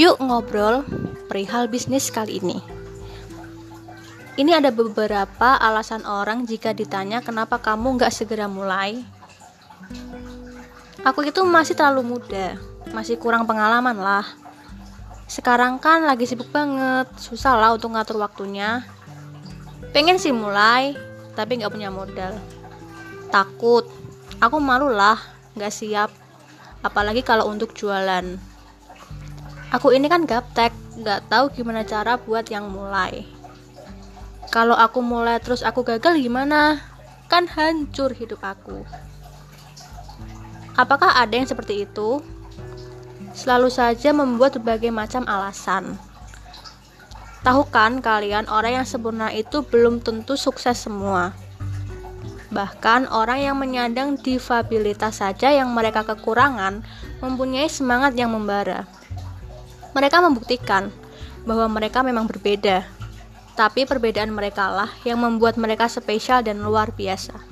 Yuk ngobrol perihal bisnis kali ini. Ini ada beberapa alasan orang jika ditanya kenapa kamu nggak segera mulai. Aku itu masih terlalu muda, masih kurang pengalaman lah. Sekarang kan lagi sibuk banget, susah lah untuk ngatur waktunya. Pengen sih mulai, tapi nggak punya modal. Takut, aku malu lah, nggak siap. Apalagi kalau untuk jualan Aku ini kan gaptek, nggak tahu gimana cara buat yang mulai. Kalau aku mulai terus aku gagal gimana? Kan hancur hidup aku. Apakah ada yang seperti itu? Selalu saja membuat berbagai macam alasan. Tahu kan kalian orang yang sempurna itu belum tentu sukses semua. Bahkan orang yang menyandang difabilitas saja yang mereka kekurangan mempunyai semangat yang membara. Mereka membuktikan bahwa mereka memang berbeda, tapi perbedaan mereka lah yang membuat mereka spesial dan luar biasa.